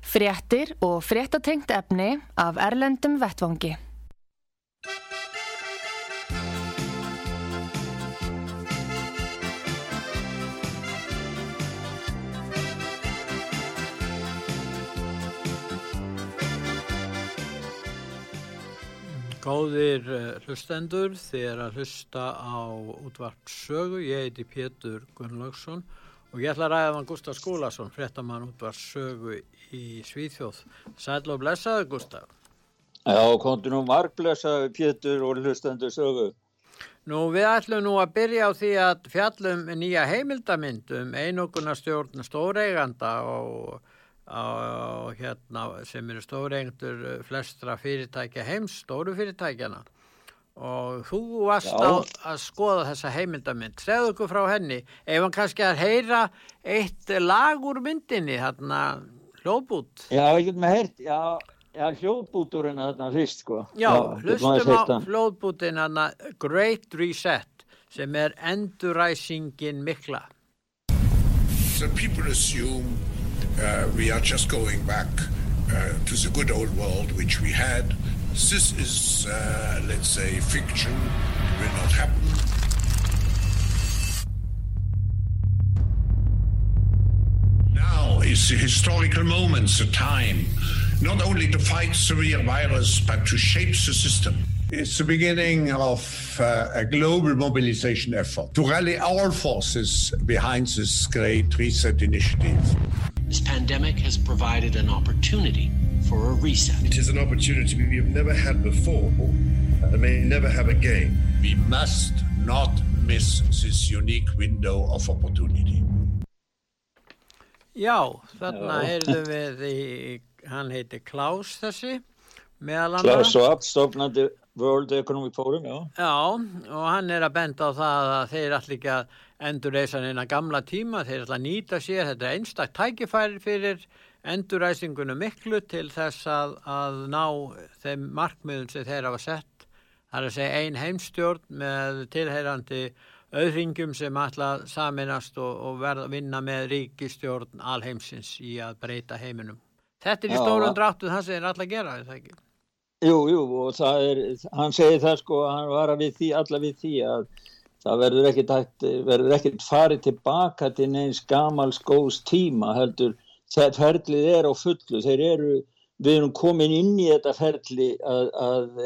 Fréttir og fréttatengt efni af Erlendum Vettvangi. Góðir uh, hlustendur, er að hlusta á útvart sögu, ég heiti Pétur Gunnlaugsson og ég ætla að ræða hann Gustaf Skúlason, fréttamann útvart sögu í Svíþjóð. Sæl og blessaðu Gustaf. Já, kontur nú margblessaðu Pétur og hlustendur sögu. Nú við ætlum nú að byrja á því að fjallum nýja heimildamind um einogunarstjórn stóreiganda og á, hérna, sem eru stóreigtur eh, flestra fyrirtækja heims, stóru fyrirtækjana og þú varst á að skoða þessa heimildamind segðu okkur frá henni ef hann kannski að heyra eitt lag úr myndinni þarna hljóðbút Já, ég get með heyrt já, já hljóðbúturinn þarna fyrst sko Já, hlustum á hljóðbútin þarna Great Reset sem er enduræsingin mikla So people assume uh, we are just going back uh, to the good old world which we had. This is, uh, let's say, fiction. It will not happen. The historical moment, the time, not only to fight severe virus, but to shape the system. It's the beginning of uh, a global mobilization effort to rally all forces behind this great reset initiative. This pandemic has provided an opportunity for a reset. It is an opportunity we have never had before and may never have again. We must not miss this unique window of opportunity. Já, þarna heyrðum við í, hann heiti Klaus þessi, meðal annar. Klaus Schwab, stofnandi World Economic Forum, já. Já, og hann er að benda á það að þeir allir ekki að endurreysa neina gamla tíma, þeir ætla að nýta sér, þetta er einstak tækifæri fyrir endurreysingunum miklu til þess að, að ná þeim markmiðum sem þeir hafa sett, það er að segja ein heimstjórn með tilheyrandi auðringum sem ætla saminast og, og verða að vinna með ríkistjórn alheimsins í að breyta heiminum. Þetta er í stórum dráttu það sem þeir ætla að gera, er það ekki? Jú, jú, og það er, hann segir það sko, hann var að við því, alla við því að það verður ekkert, verður ekkert farið tilbaka til neins gamals góðs tíma heldur það ferlið er á fullu þeir eru, við erum komin inn í þetta ferli að, að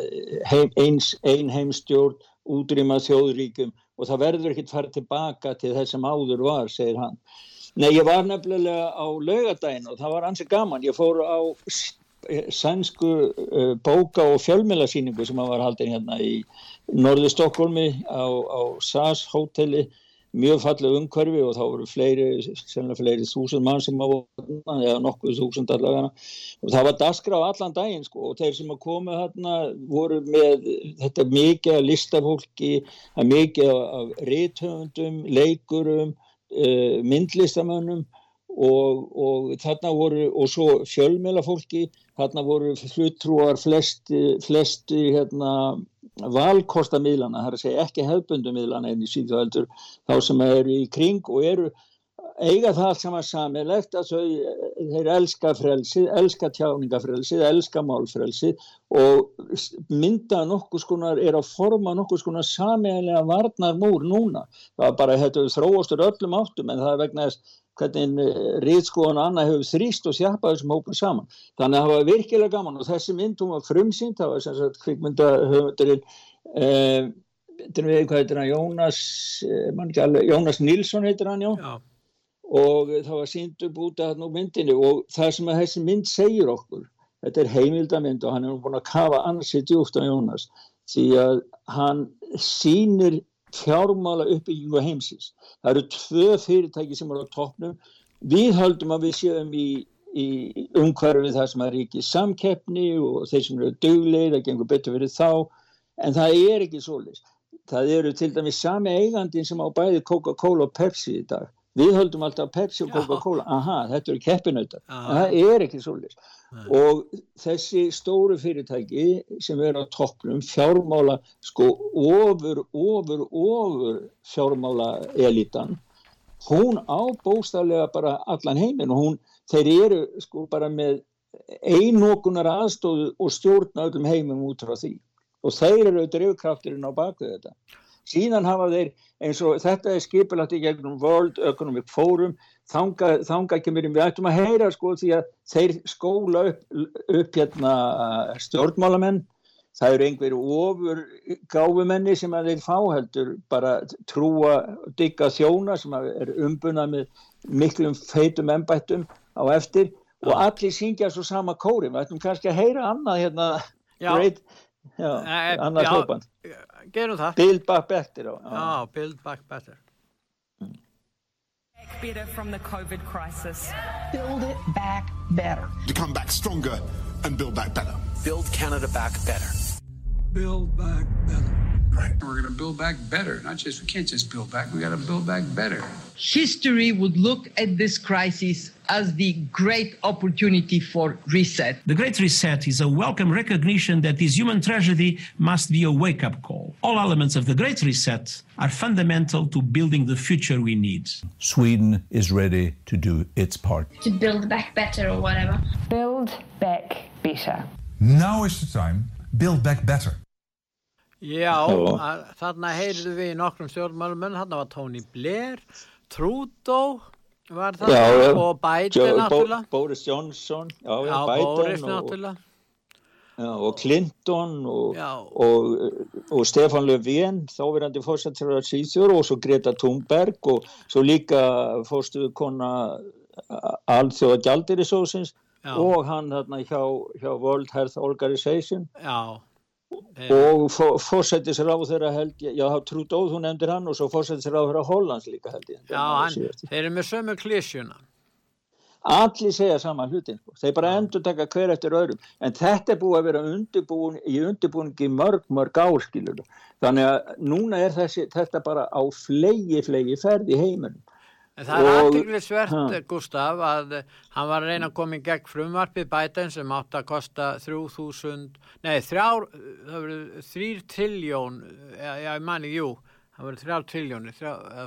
heim, eins, ein heimstjórn útrýma þjóðríkum og það verður ekkert farið tilbaka til þess sem áður var, segir hann. Nei, ég var nefnilega á laugadaginn og það var ansið gaman, ég fór á sænsku uh, bóka og fjölmjölasýningu sem var haldin hérna í norðu Stokkólmi á, á SAS hóteli mjög fallið umhverfi og þá voru fleiri, sennilega fleiri þúsund mann sem var eða nokkuð þúsund allavega. Og það var daskra á allan daginn sko og þeir sem að koma hérna voru með þetta mikið að listafólki, að mikið af rithöfundum, leikurum, uh, myndlistamönnum og, og þarna voru, og svo fjölmjöla fólki, þarna voru fluttrúar flesti, flesti hérna valkostamílana, það er að segja ekki hefbundumílana en í síðan þá sem eru í kring og eru eiga það allt saman samilegt að þau, þeir elska frelsið, elska tjáningafrelsið, elska málfrelsið og mynda nokkuð skonar, er að forma nokkuð skonar samiðilega varnar múr núna. Það bara, þetta þróastur öllum áttum en það er vegna þess hvernig rýtskóðan og annað hefur þrýst og sjapað þessum hópum saman. Þannig að það var virkilega gaman og þessi myndum var frumsýnt, það var sem sagt kvikmyndahöfundurinn eh, þetta er við, hvað heitir hann, Jónas, eh, Jónas Nilsson heitir hann, já. já og það var sínd upp út af þarna úr myndinu og það sem að þessi mynd segir okkur þetta er heimildamind og hann er búin að kafa ansið djúft á Jónas því að hann sínir fjármála uppbyggingu heimsins það eru tvö fyrirtæki sem eru á toppnum við höldum að við séum í í umhverfið það sem er ekki samkeppni og þeir sem eru döglegir, það gengur betur fyrir þá, en það er ekki svolítið. Það eru til dæmis sami eigandin sem á bæði Coca-Cola og Pepsi í dag. Við höldum alltaf Pepsi og Coca-Cola, aha, þetta eru keppinautar, það er ekki svolítið. Og þessi stóru fyrirtæki sem er á toppnum, fjármála, sko, ofur, ofur, ofur fjármála elitan, hún á bóstaflega bara allan heiminn og hún, þeir eru sko bara með einokunar aðstóðu og stjórna öllum heimum út frá því. Og þeir eru drivkrafturinn á baku þetta. Síðan hafa þeir eins og þetta er skipilagt í gegnum World Economic Forum, þanga, þanga ekki mér, við ættum að heyra sko því að þeir skóla upp, upp hérna stjórnmálamenn. Það eru einhverju ofur gáfumenni sem að þeir fá heldur bara trúa digga þjóna sem er umbunað með miklum feitum ennbættum á eftir. Og allir syngja svo sama kóri við ætlum kannski að heyra annað hérna great eh, annað hljópan gerum það Build Back Better já, Build Back Better better from the COVID crisis. Build it back better. To come back stronger and build back better. Build Canada back better. Build back better. Right. We're going to build back better. Not just, we can't just build back, we got to build back better. History would look at this crisis as the great opportunity for reset. The Great Reset is a welcome recognition that this human tragedy must be a wake up call. All elements of the Great Reset are fundamental to building the future we need. Sweden is ready to do its part. To build back better or whatever. Build back better. Now is the time. Build back better. Já, þarna heyrðu við í nokkrum stjórnmálum, þarna var Tony Blair, Trudeau var það já, og Biden náttúrulega. Boris Johnson, já, já Biden Boris og. Já, og Clinton og, og, og Stefan Löfven, þáverandi fórsættur af Sýþjór og svo Greta Thunberg og svo líka fórstuðu kona alþjóða gjaldirisósins og hann þarna hjá, hjá World Health Organization. Já. Og fórsættisráð þeirra held ég, já Trúdóð hún nefndir hann og svo fórsættisráð þeirra Hollands líka held ég. Já, hann, þeir eru með sömu klísjuna Allir segja saman hlutin sko. þeir bara endur taka hver eftir öðrum. En þetta er búið að vera undirbúin í undirbúningi mörg mörg áskilur þannig að núna er þessi, þetta bara á flegi flegi ferð í heiminum En það er aðtiklisvert, Gustaf, að hann var að reyna að koma í gegn frumvarpið bæten sem átt að kosta 3000, nei, þrjár, það verið þrýr trilljón, já, ég mani, jú, það verið þrjár triljónir,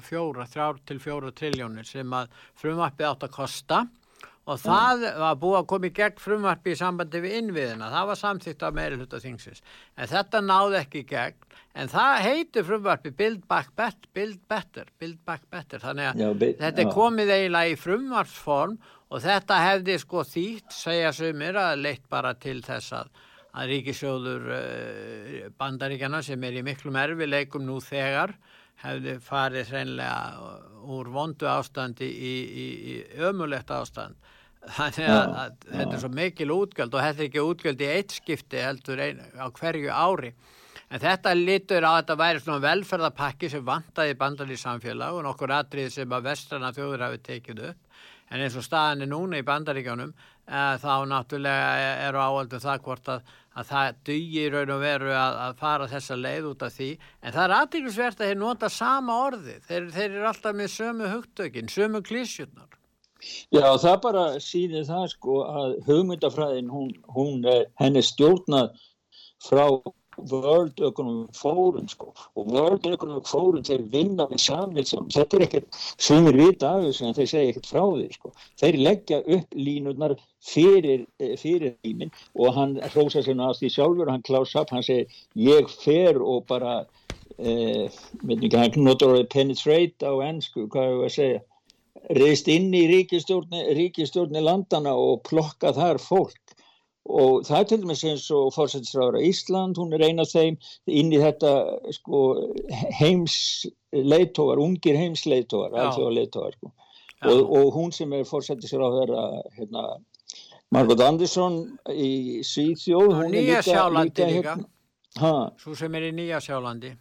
fjóra, þrjár til fjóra triljónir sem að frumvarpið átt að kosta. og það var búið að koma í gegn frumvarpið í sambandi við innviðina, það var samþýtt af meiri hluta þingsins, en þetta náði ekki í gegn. En það heitir frumvarfi Build Back Better, Build Better, Build Back Better. Þannig að já, þetta er komið eiginlega í frumvarsform og þetta hefði sko þýtt, segja sumir, að leitt bara til þess að, að ríkisjóður uh, bandaríkjana sem er í miklum erfileikum nú þegar hefði farið hreinlega úr vondu ástandi í, í, í ömulegt ástand. Þannig að, að já, þetta er svo mikil útgjöld og þetta er ekki útgjöld í eitt skipti heldur ein, á hverju ári. En þetta litur á að þetta væri svona velferðarpakki sem vantaði bandalíð samfélag og nokkur atrið sem að vestrana þjóður hafi tekið upp. En eins og staðan er núna í bandaríkjónum eh, þá náttúrulega eru áaldu það hvort að, að það dugir raun og veru að, að fara þessa leið út af því. En það er aðtíkusvert að þeir nota sama orði. Þeir, þeir eru alltaf með sömu hugtökin, sömu klísjurnar. Já, það bara sýnir það sko að hugmyndafræðin hún, hún henni stjórnað frá World Economic Forum sko. Og World Economic Forum þeir vinna við samvilsam, þetta er ekkert svimir vita af þessu en þeir segja ekkert frá því sko, þeir leggja upp línurnar fyrir, fyrir límin og hann hrósa sér náttúrulega því sjálfur, hann klása upp, hann segir ég fer og bara eh, veit ekki, hann notur að penetrate á ennsku, hvað er það að segja reist inn í ríkistjórni ríkistjórni landana og plokka þar fólk. Og það er til dæmis eins og fórsættisráður á Ísland, hún er eina þeim inn í þetta sko, heimsleitóar, ungir heimsleitóar, alþjóða leitóar sko. og, og hún sem er fórsættisráður hérna, Margot Andersson í Svíþjóð hún er líka, líka hérna, svo sem er í Nýja Sjálandi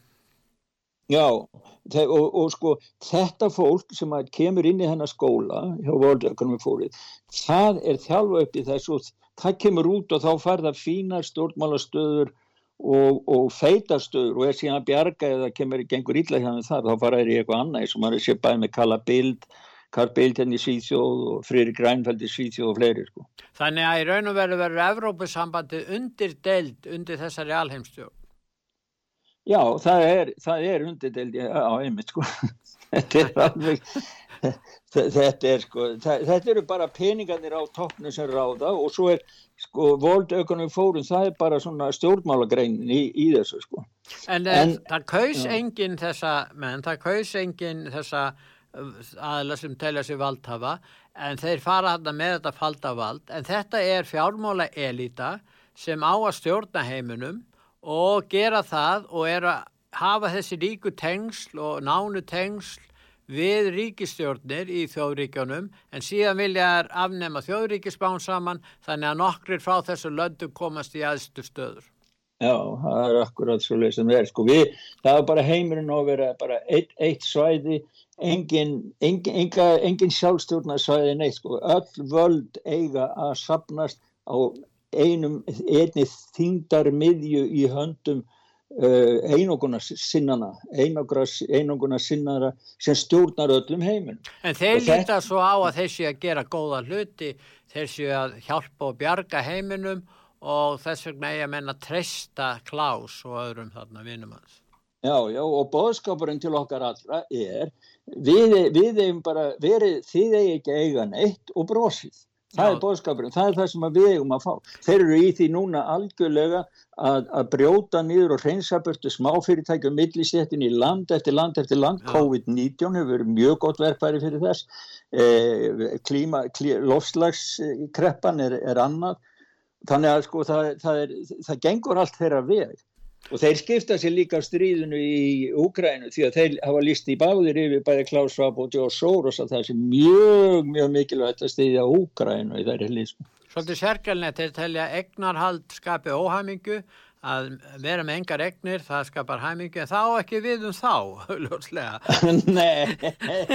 Já, og, og sko þetta fólk sem kemur inn í hennar skóla hjá World Fórið, það er þjálfa upp í þess og það kemur út og þá farða fínar stjórnmálastöður og, og feitastöður og er síðan að bjarga eða kemur í gengur illa hérna þar, þá fara þér í eitthvað annað sem maður sé bæði með kalla bild Karl Bild henni hérna í Svíþjóð og Frýri Grænfeld í Svíþjóð og fleiri sko. Þannig að í raun og veru verður Evrópusambandi undir deild undir þessari alheimstjórn Já, það er, það er undirdeldi á einmitt sko. þetta er alveg, þetta er sko, þetta eru bara peningarnir á toppnu sem ráða og svo er sko Economic Forum, það er bara svona stjórnmálagreinin í, í þessu sko. En, en það kaus ja. enginn þessa, menn, það kaus enginn þessa aðla sem telja sér valdhafa en þeir fara hann með þetta falda vald en þetta er fjármála elita sem á að stjórna heiminum og gera það og er að hafa þessi ríku tengsl og nánu tengsl við ríkistjórnir í þjóðríkjónum en síðan vilja þær afnema þjóðríkisbán saman þannig að nokkrir frá þessu löndu komast í aðstu stöður. Já, það er akkurat svo leið sem það er. Sko við, það er bara heimurinn að vera bara eitt, eitt svæði, engin, engin, engin sjálfstjórnarsvæði neitt. Sko. Öll völd eiga að sapnast á einum, einni þingdar miðju í höndum uh, einoguna sinnana, einoguna sinnara sem stjórnar öllum heiminn. En þeir líta þetta... svo á að þeir séu að gera góða hluti, þeir séu að hjálpa og bjarga heiminum og þess vegna ég að menna treysta klás og öðrum þarna vinum hans. Já, já, og boðskapurinn til okkar allra er, við, við eigum bara verið, þið eigi ekki eiga neitt og brosið. Það er bóðskapurinn, það er það sem við eigum að fá. Þeir eru í því núna algjörlega að, að brjóta niður og reynsa börtu smáfyrirtækjum millistéttin í land eftir land eftir land. COVID-19 hefur verið mjög gott verkfæri fyrir þess. Eh, klíma, klí, lofslagskreppan er, er annað. Þannig að sko það, það, er, það gengur allt þeirra veg. Og þeir skipta sér líka stríðinu í Úgrænu því að þeir hafa líst í báðir yfir bæði Klaus Schwab og Joe Soros að það sé mjög, mjög mikilvægt að stýðja Úgrænu í þeirri lísmu. Svolítið sérkjálnett er að telja egnarhald skapi óhamingu að vera með engar egnir, það skapar hæmingu en þá ekki við um þá Nei.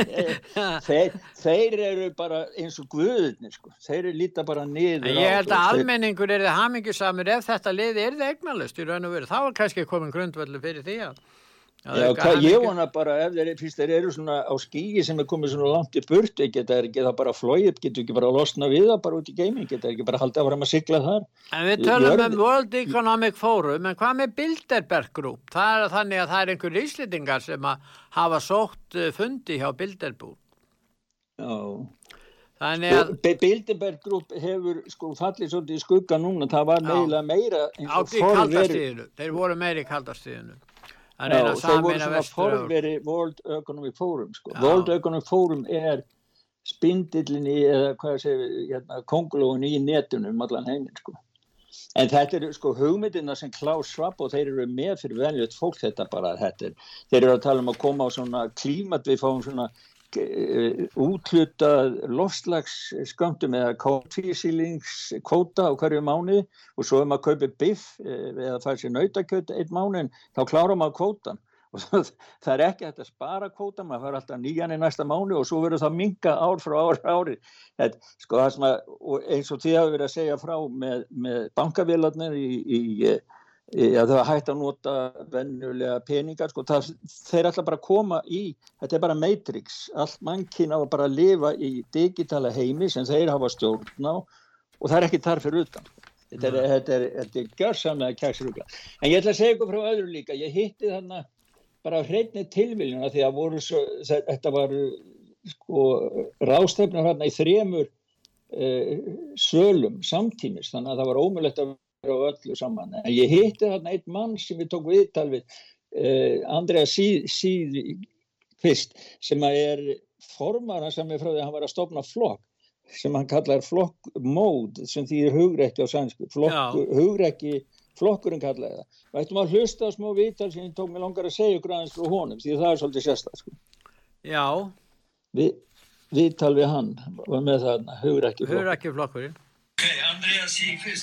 Þeir, þeir eru bara eins og guðunir sko. þeir eru líta bara niður en Ég held að almenningur er það hæmingusamur ef þetta liði er það egnalust í raun og veru. Þá er kannski komin grundvöldu fyrir því að Já, hvað, ég vona bara ef þeir, fyrst, þeir eru svona á skígi sem er komið svona langt í burt geta þeir ekki það bara flóið, getur ekki bara að losna við það bara út í geiming, geta ekki bara að fara að sigla þar. En við tölum um World Economic Forum, en hvað með Bilderberg Group? Það er þannig að það er einhver íslitingar sem að hafa sótt eh, fundi hjá Bilderberg. Já. Þannig að... Bilderberg Group hefur sko fallið svolítið í skugga núna, það var meira meira... Á því kaldastíðinu, þeir voru meira í kaldastíðinu. Já, þeir voru svona forveri World Economic Forum sko. World Economic Forum er spindillinni eða hvað ég segi hérna, kongulóin í netunum um allan heiminn sko. en þetta er sko hugmyndina sem Klaus Schwab og þeir eru með fyrir venjulegt fólk þetta bara þetta er, þeir eru að tala um að koma á svona klímat við fáum svona Eh, útluta lofslagssköntum eða kótvísýlingskóta á hverju mánu og svo ef maður kaupir biff eh, eða fær sér nautakjöt einn mánu þá klára maður kótan og það er ekki að spara kóta maður fær alltaf nýjan í næsta mánu og svo verður það minga ár frá ár ári. Þetta, sko, að, eins og því að við verðum að segja frá með, með bankavélarnir í, í Já, það var hægt að nota vennulega peningar, sko, það, þeir ætla bara að koma í, þetta er bara matrix, allt mannkinn á að bara lifa í digitala heimi sem þeir hafa stjórn á og það er ekki þar fyrir utan. Þetta er, þetta er, þetta er gjörsamlega kæksrugla. En ég ætla að segja ykkur frá öðru líka, ég hitti þarna bara hreitni tilviljuna því að voru svo, þetta var sko rástefnar hérna í þremur eh, sölum samtímis, þannig að það var ómulett að og öllu saman. En ég hitti þarna einn mann sem við tókum viðtal við, uh, Andrea Síðkvist, sem er formara sem er frá því að hann var að stopna flokk, sem hann kallar flokkmód, sem þýðir hugrekki á sannsku, hugrekki, flokkurinn kallaði það. Við ættum að hlusta á smá viðtal sem ég tók mig langar að segja aðeins frá honum, því það er svolítið sérstaklega. Sko. Já. Vi, viðtal við hann, var með það hugrekki flokkurinn. Okej, Andreas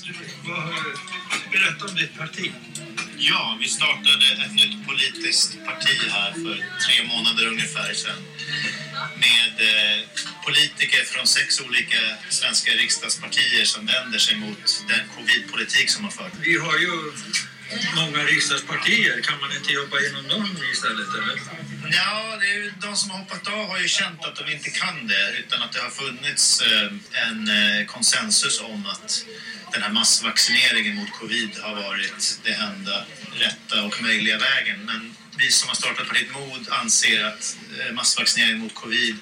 du får berätta om ditt parti. Ja, vi startade ett nytt politiskt parti här för tre månader ungefär sedan. Med eh, politiker från sex olika svenska riksdagspartier som vänder sig mot den covidpolitik som har förts. Vi har ju många riksdagspartier. Kan man inte jobba inom dem istället? Eller? Ja, det är ju, de som har hoppat av har ju känt att de inte kan det utan att det har funnits eh, en eh, konsensus om att den här massvaccineringen mot covid har varit det enda rätta och möjliga vägen. Men vi som har startat partiet MOD anser att eh, massvaccinering mot covid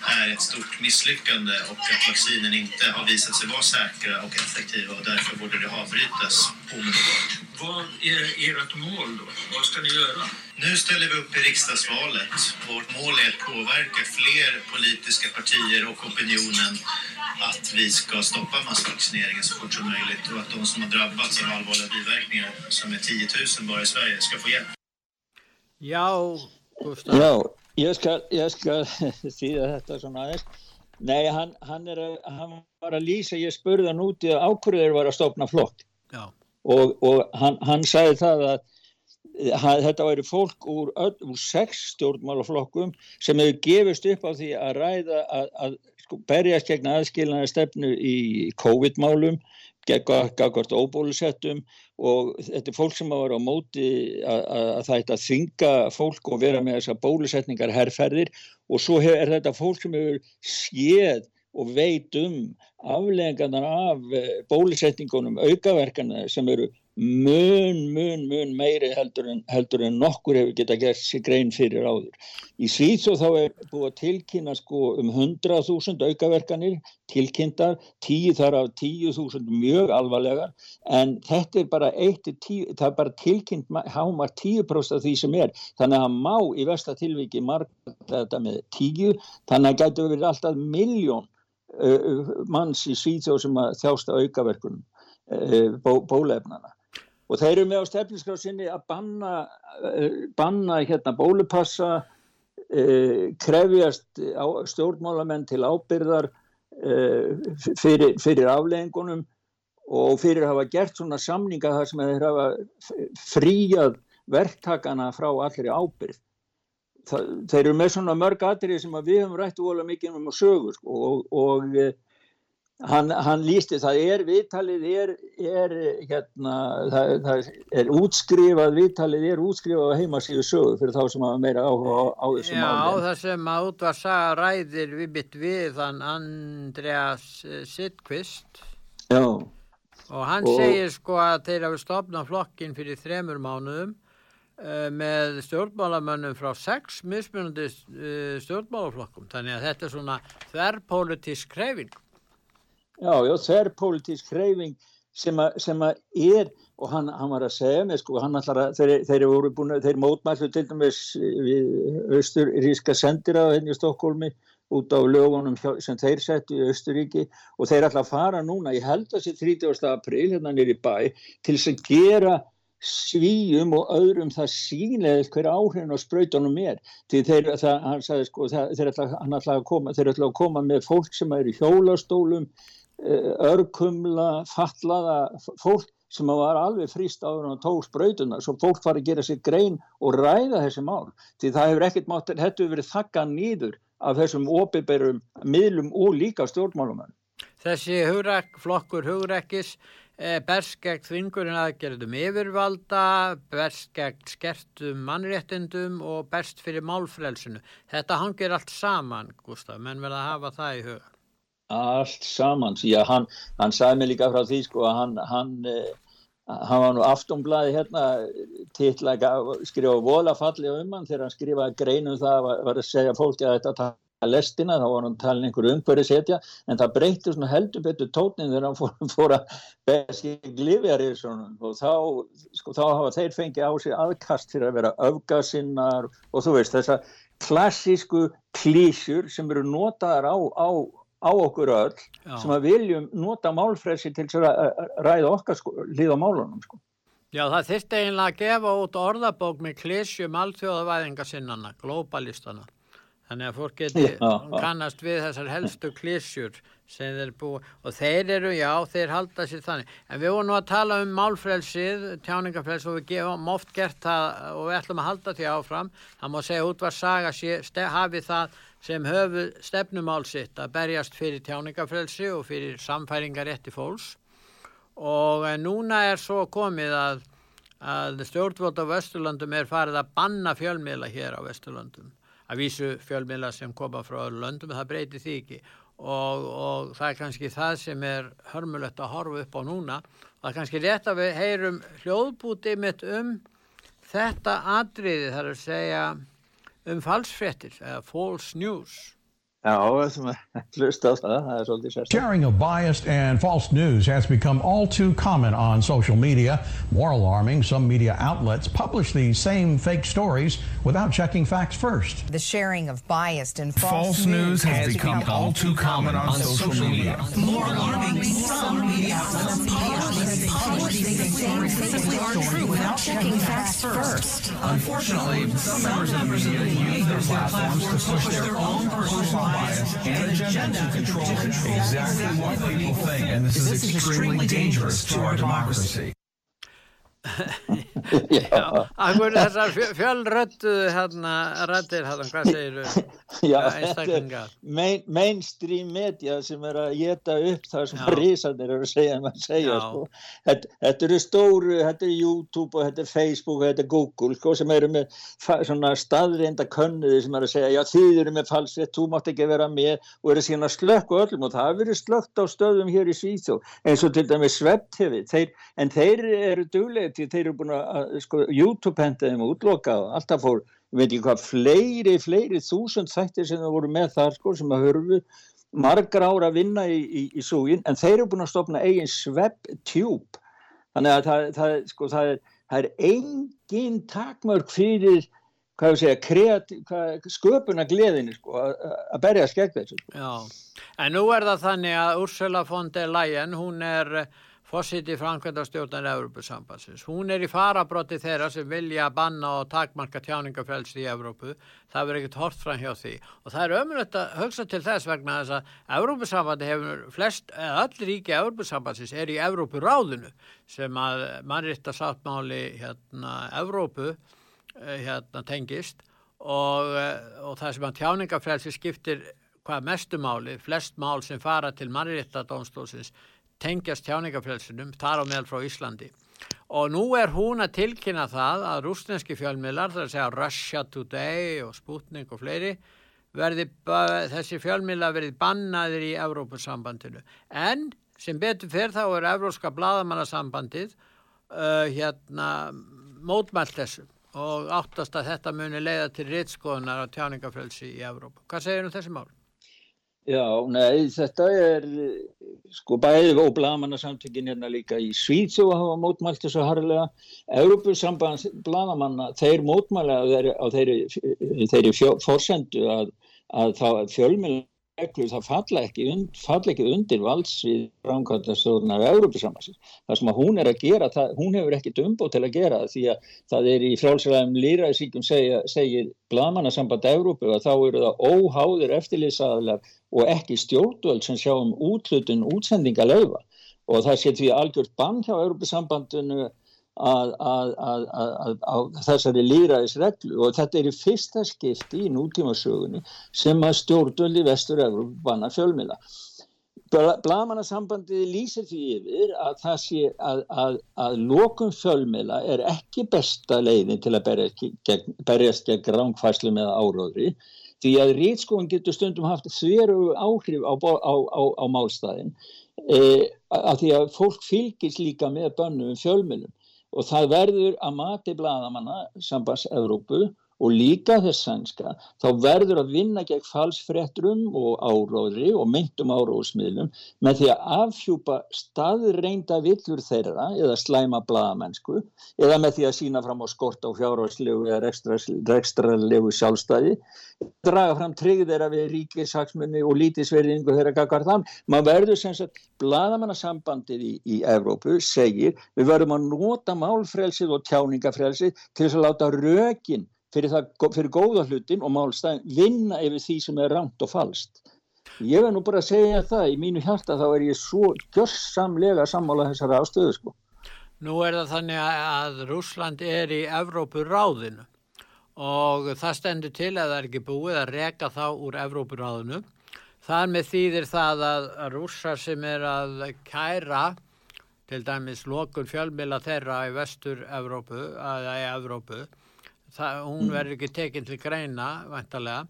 är ett stort misslyckande och att vaccinen inte har visat sig vara säkra och effektiva och därför borde det avbrytas omedelbart. Vad är ert mål då? Vad ska ni göra? Nu ställer vi upp i riksdagsvalet. Vårt mål är att påverka fler politiska partier och opinionen att vi ska stoppa massvaccineringen så fort som möjligt och att de som har drabbats av allvarliga biverkningar, som är 10 000 bara i Sverige, ska få hjälp. Já, Gustaf. Já, ég skal, ég skal þýða þetta svona aðeins. Nei, hann, hann, er, hann var að lýsa, ég spurði hann úti að ákvörðu þeir var að stopna flokk Já. og, og hann, hann sagði það að þetta væri fólk úr, úr sex stjórnmálaflokkum sem hefur gefist upp á því að ræða að, að sko, berjast gegn aðskilnaði stefnu í COVID-málum gagvart óbólusettum og þetta er fólk sem að vera á móti að, að, að það ætti að þvinga fólk og vera með þessar bólusetningar herrferðir og svo hef, er þetta fólk sem hefur séð og veit um afleðingarnar af eh, bólusetningunum aukaverkana sem eru mun, mun, mun meiri heldur en, heldur en nokkur hefur geta gert sér grein fyrir áður. Í Svíþjóð þá er búið að tilkynna sko um 100.000 aukaverkanir tilkynntar, 10 þar af 10.000 mjög alvarlegar en þetta er bara, 1-10 það bara tilkynnt ma- hámark 10% af því sem er. Þannig að hann má í versta tilviki marga þetta með 10, þannig að gætu verið alltaf miljón manns í Svíþjóð sem að þjásta aukaverkunum bó, bólefnana. Og þeir eru með á stefninskrá sinni að banna, uh, banna hérna bólupassa, uh, krefjast á, stjórnmálamenn til ábyrðar uh, fyrir, fyrir afleggingunum og fyrir að hafa gert svona samninga þar sem þeir hafa fríjað verktakana frá allri ábyrð. Það, þeir eru með svona mörg atrið sem við höfum rætt ólega mikið um að sögur sko, og, og eh, hann, hann lísti það er viðtalið er, er hérna það, það er útskrifað viðtalið er útskrifað á heimasíðu sögur fyrir þá sem hafa meira áhuga á, á þessu Já, máli. það sem að út var saga ræðir við bytt við hann Andreas eh, Sittqvist Já, og hann Og- segir sko að þeir hafi stopnað flokkin fyrir þremur mánuðum uh, með stjórnmálamönnum frá sex mismunandi uh, stjórnmálaflokkum. Þannig að þetta er svona þverrpólitísk krefing já, já, þverrpólitísk hreyfing sem að, sem að er og hann, hann var að segja mig sko, að, þeir, þeir búin þeir mótmæslu til dæmis við austuríska sendira henni í Stokkólmi út á lögunum sem þeir settu í Austuríki og þeir ætla að fara núna, ég held að sé 30. april hérna nýri bæ til þess að gera svíum og öðrum það sýnilegð hver áhrifin á sprautunum er því þeir, það, hann sagði sko það, þeir ætla, að koma, koma með fólk sem er í hjólastólum örkumla, fallaða fólk sem var alveg frýst áður og tók sprautuna svo fólk fari að gera sér grein og ræða þessi mál því það hefur ekkert mátt, þetta hefur verið þakkað nýður af þessum opiðberum miðlum og líka stjórnmálumenn Þessi hugrekk, flokkur hugrekkis eh, berst gegn þvingurinn aðgerðum yfirvalda, berst gegn skertum mannréttindum og berst fyrir málfrelsinu. Þetta hangir allt saman, Gustaf, menn verða að hafa það í huga. Allt saman. Já, hann, hann sagði mig líka frá því sko að hann, hann, eh, hann var nú aftonblaði hérna titla, skrifa vola falli um hann. Þegar hann skrifaði grein um það var, var að segja fólki að þetta taka lestina, þá var hann talin einhver umhverju setja en það breytti svona heldur betur tónin þegar hann fór, fór að beða sig glifjar og þá, sko, þá hafa þeir fengið á sig aðkast fyrir að vera öfgasinnar og þú veist þessa klassísku klísjur sem eru notaðar á, á á okkur öll Já. sem að viljum nota málfrelsi til þess að ræða okkar sko, líða málunum sko. Já, það þyrfti eiginlega að gefa út orðabók með klísjum alþjóðavæðingasinnana, glóbalistana. Þannig að fólk geti kannast við þessar helstu klísjur sem þeir búa og þeir eru, já, þeir halda sér þannig. En við vorum nú að tala um málfrelsið tjáningafrelsið og við gefum oft gert það og við ætlum að halda því áfram. Það má segja út var saga hafi það sem höfu stefnumál sitt að berjast fyrir tjáningafrelsi og fyrir samfæringarétti fólks. Og núna er svo komið að, að stjórnvöld á Vesturlandum er farið að banna fjölmiðla hér á Vesturlandum að vísu fjölmiðla sem koma frá löndum, það breyti því ekki. Og, og það er kannski það sem er hörmulegt að horfa upp á núna. Það er kannski rétt að við heyrum hljóðbútið mitt um þetta atriði þar að segja um falsfrettir eða false news Sharing of biased and false news has become all too common on social media. More alarming, some media outlets publish these same fake stories without checking facts first. The sharing of biased and false, false news has, has become, become all too common on, on social, social media. media. More alarming, some media outlets publish these same fake stories without checking facts first. Unfortunately, some members of the media use their platforms to push their own personal bias and agenda to control exactly what people think. And this, this is extremely dangerous to our democracy. Já, akkur þessar fjölröttu hérna, rættir hérna, hvað segir þú? Já, þetta er main, mainstream media sem er að geta upp það sem risanir eru að segja, segja sko. þetta, þetta eru stóru, þetta er YouTube og þetta er Facebook og þetta er Google sko, sem eru með svona staðreinda könnuði sem eru að segja, já þið eru með falsvett, þú mátt ekki vera með og eru síðan að slökku öllum og það hefur verið slökt á stöðum hér í Svíþjó eins og til dæmi Svept-TV, en þeir eru duglega því þeir eru búin að sko, YouTube hendaði með útloka og alltaf fór, ég veit ekki hvað, fleiri, fleiri þúsund þættir sem það voru með þar sko sem að hörfu margar ára að vinna í, í, í súgin en þeir eru búin að stopna eigin SwebTube þannig að það, það, sko, það, er, er engin takmörg fyrir hvað ég segja, kreati, hvað, sköpuna gleðinni sko, að berja skegg þessu. Já, en nú er það þannig að Ursula von der Leyen, hún er fósitt í framkvæmdastjórnar Európusambansins. Hún er í farabrotti þeirra sem vilja banna og takmarka tjáningafrelsi í Európu. Það verður ekkert hort fram hjá því. Og það er ömulegt að hugsa til þess vegna þess að Európusambandi hefur flest, öll ríki Európusambansins er í Európuráðinu sem að mannritta sáttmáli hérna Európu eh, hérna tengist og, eh, og það sem að tjáningafrelsi skiptir hvað mestumáli, flest mál sem fara til mannritta dómstólsins tengjast tjáningafrelsunum, þar á meðal frá Íslandi. Og nú er hún að tilkynna það að rúsneski fjölmiðlar, það er að segja Russia Today og Sputnik og fleiri, verði, þessi fjölmiðlar verði bannaðir í Evrópussambandinu. En sem betur fyrir þá er Evróska bladamannasambandið uh, hérna mótmælt þessu og áttast að þetta muni leiða til rittskoðunar á tjáningafrelsi í Evrópu. Hvað segir um þessi mál? Já, nei, þetta er sko bæðið og blagamannarsamtökin hérna líka í Svíðsjó hafa mótmælt þessu harlega. Európusambands blagamanna, þeir mótmæla á þeirri, þeirri fórsendu að, að fjölmjöla það falla ekki, und, falla ekki undir valdsvið framkvæmdastofnar Európusambansins. Það sem að hún er að gera, það, hún hefur ekkit umbót til að gera því að það er í frálsræðum líraðsíkum segir blamanasamband Európu að þá eru það óháður eftirlýsaðlar og ekki stjórnvöld sem sjá um útlutun útsendingalauða og það sé því algjört bann hjá Európusambandinu Að, að, að, að þessari líraðisreglu og þetta er í fyrsta skipti í nútímasögunni sem að stjórnvöldi vestur banna fjölmila. Blamanasambandið lýsir því yfir að það sé að lokum fjölmila er ekki besta leiðin til að berjast gegn, berjast gegn ránkvæslu með áróðri því að rýtskóin getur stundum haft þveru áhrif á, á, á, á málstæðin e, að því að fólk fylgis líka með bönnum fjölmilum og það verður að mati bladamanna sambands Evrópu og líka þess sænska, þá verður að vinna gegn falsfrettrum og áróðri og myndum áróðsmiðlum með því að afhjúpa staðreinda villur þeirra eða slæma bladamennsku eða með því að sína fram á skort á fjárhagslegu eða rekstralegu sjálfstæði, draga fram trygg þeirra við ríkisaksmunni og lítisverðingu þeirra gaggar þann. Man verður sem sagt, bladamannasambandið í, í Evrópu segir við verðum að nota málfrelsið og tjáningafrelsið til að láta rökin fyrir, það, fyrir góða hlutin og málstæðin vinna yfir því sem er rangt og falskt. Ég verð nú bara að segja það, í mínu hjarta þá er ég svo gjörsamlega sammála þessara ástöðu sko. Nú er það þannig að Rúsland er í Evrópuráðinu og það stendur til að það er ekki búið að reka þá úr Evrópuráðinu. Það með þýðir það að rússar sem er að kæra til dæmis lokun fjölmila þeirra í vestur Evrópu, að í Evrópu, það, hún verður ekki tekinn til greina, vantarlega,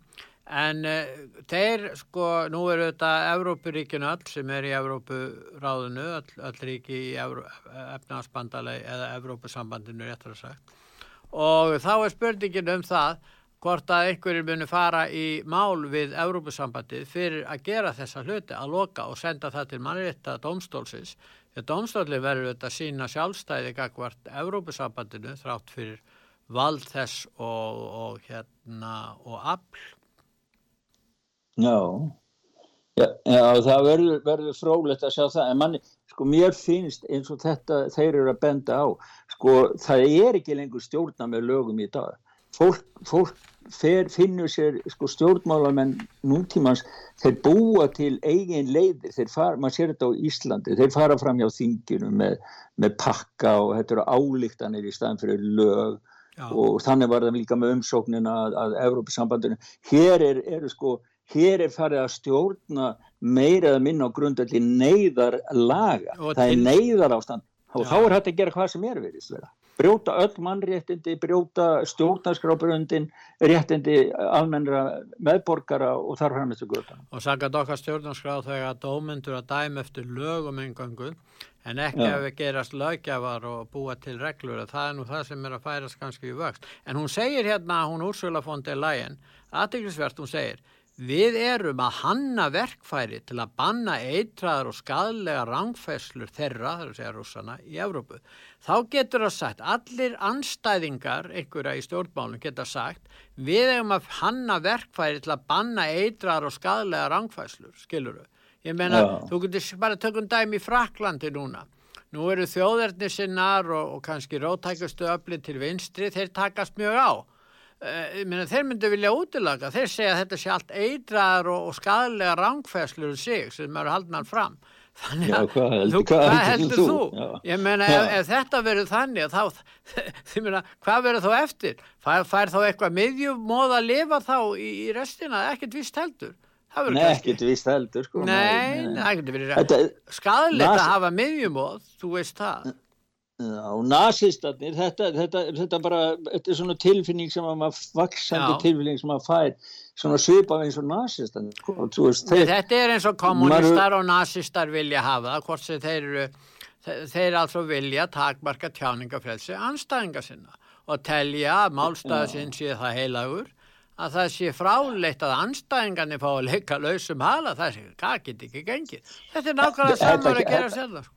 en uh, þeir, sko, nú eru þetta Evrópuríkinu öll sem er í Evrópuráðinu, öll, öll ríki í Evró, efnaðsbandalegi eða Evrópusambandinu, réttar að sagt, og þá er spurningin um það hvort að einhverjir muni fara í mál við Európusambandið fyrir að gera þessa hluti, að loka og senda það til mannrétta domstólsins. Þegar domstóli verður þetta sína sjálfstæði gagvart Európusambandinu þrátt fyrir vald þess og, og hérna og afl. Já, já, já það verður, verður frólægt að sjá það, en manni, sko mér finnst eins og þetta þeir eru að benda á, sko það er ekki lengur stjórna með lögum í dag. Fólk, fólk fer, finnur sér sko, stjórnmálamenn nútímans þeir búa til eigin leiði þeir fara, maður sér þetta á Íslandi þeir fara fram hjá þinginu með, með pakka og þetta eru álíktanir í staðan fyrir lög Já. og þannig var það líka með umsóknina að, að Evrópusambandinu hér er, er sko hér er farið að stjórna meira eða minna á grundalli neyðar laga, það er neyðar ástand og Já. þá er hægt að gera hvað sem er veriðst vera brjóta öll mannréttindi, brjóta stjórnarskrábröndin, réttindi almennra meðborgara og þar fram eftir götan. Og sagði okkar stjórnarskrá þegar dómyndur að dæma eftir lögum engangu en ekki ja. að við gerast lögjafar og búa til reglur og það er nú það sem er að færast kannski í vöxt. En hún segir hérna, hún Úrsula von der Leyen, aðteglisvert hún segir Við erum að hanna verkfæri til að banna eitraðar og skadlega rangfæslur þeirra, þar segja rússana, í Evrópu. Þá getur það sagt, allir anstæðingar, einhverja í stjórnmálum geta sagt, við erum að hanna verkfæri til að banna eitraðar og skadlega rangfæslur, skiluru. Ég meina, ja. þú getur bara tökum dæmi í Fraklandi núna. Nú eru þjóðarni sinnar og, og kannski rótækustu öflið til vinstri, þeir takast mjög á. Uh, minna, þeir myndu vilja útilaga þeir segja að þetta sé allt eitraðar og, og skadlega rángfæslur um sig sem eru haldnar fram þannig að hvað, þú, hvað, heldur þú? þú? ég meina ef, ef þetta verður þannig þá, meina, hvað verður þá eftir? Fær, fær þá eitthvað miðjum móð að lifa þá í, í restina ekkert vist heldur Nei, ekkert vist heldur sko. Nei, það getur verið skadilegt að hafa miðjumóð, þú veist það og nazistarnir þetta, þetta, þetta bara þetta er svona tilfinning sem að maður vaksandi Já. tilfinning sem maður fær svona svipað eins og nazistarnir sko, þetta er eins og kommunistar maður... og nazistar vilja hafa það hvort sem þeir eru þeir altså vilja takmarka tjáningafrelsi anstæðinga sinna og telja að málstæðasinn sé það heilagur að það sé fráleitt að anstæðingarnir fá að leika lausum hala það sé, hvað getur ekki gengið. Þetta er nákvæmlega samar að gera sér það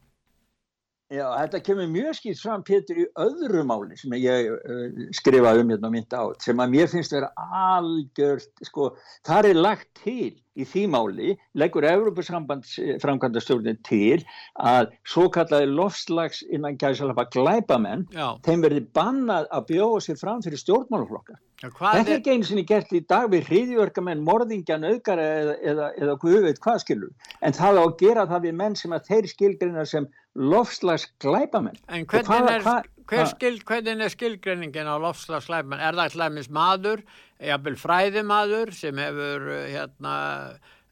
Já, þetta kemur mjög skilt fram Pétur í öðru máli sem ég uh, skrifaði um hérna og mynda á sem að mér finnst að vera algjört, sko, þar er lagt til í því máli, leggur Európusambands framkvæmdastjórnir til að svo kallaði lofslags innan gæðsalapa glæbamenn, Já. þeim verði bannað að bjóða sér fram fyrir stjórnmáluflokkar. Þetta er ekki einu sinni gert í dag við hriðjörgamenn, morðingjan, aukara eða, eða, eða hvað veit hvað skilur. En það á að gera það við menn sem að þeir skilgreina sem lofslags glæbamenn. En hvernig er, hva, hver skil, hvernig er skilgreiningin á lofslags glæbamenn? Er það hlæmis maður, jafnvel fræðimaður sem hefur hérna